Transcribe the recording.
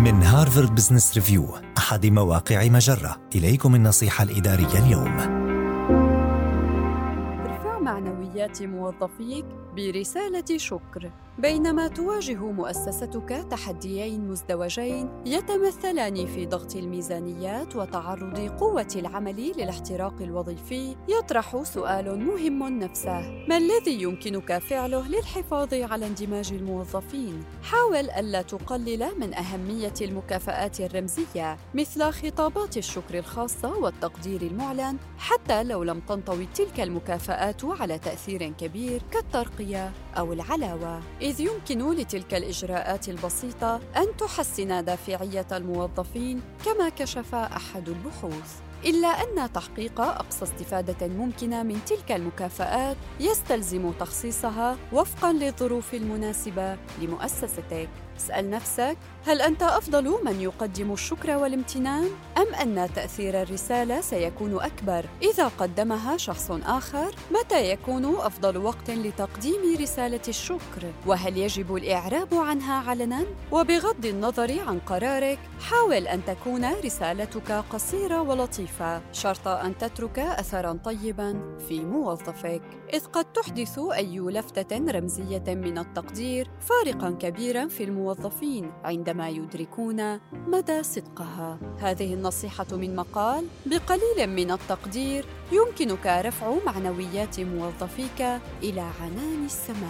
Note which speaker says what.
Speaker 1: من هارفارد بزنس ريفيو أحد مواقع مجرة. إليكم النصيحة الإدارية اليوم.
Speaker 2: ارفع معنويات موظفيك برسالة شكر. بينما تواجه مؤسستك تحديين مزدوجين يتمثلان في ضغط الميزانيات وتعرض قوة العمل للاحتراق الوظيفي. يطرح سؤال مهم نفسه. ما الذي يمكنك فعله للحفاظ على اندماج الموظفين؟ حاول ألا تقلل من أهمية المكافآت الرمزية مثل خطابات الشكر الخاصة والتقدير المعلن حتى لو لم تنطوي تلك المكافآت على تأثير كبير كالترقية Maria أو العلاوة إذ يمكن لتلك الإجراءات البسيطة أن تحسن دافعية الموظفين كما كشف أحد البحوث إلا أن تحقيق أقصى استفادة ممكنة من تلك المكافآت يستلزم تخصيصها وفقاً للظروف المناسبة لمؤسستك. اسأل نفسك: هل أنت أفضل من يقدم الشكر والامتنان؟ أم أن تأثير الرسالة سيكون أكبر إذا قدمها شخص آخر؟ متى يكون أفضل وقت لتقديم رسالة الشكر؟ وهل يجب الإعراب عنها علناً؟ وبغض النظر عن قرارك، حاول أن تكون رسالتك قصيرة ولطيفة، شرط أن تترك أثراً طيباً في موظفك، إذ قد تحدث أي لفتة رمزية من التقدير فارقاً كبيراً في الموظفين عندما يدركون مدى صدقها. هذه النصيحة من مقال بقليل من التقدير يمكنك رفع معنويات موظفيك إلى عنان السماء.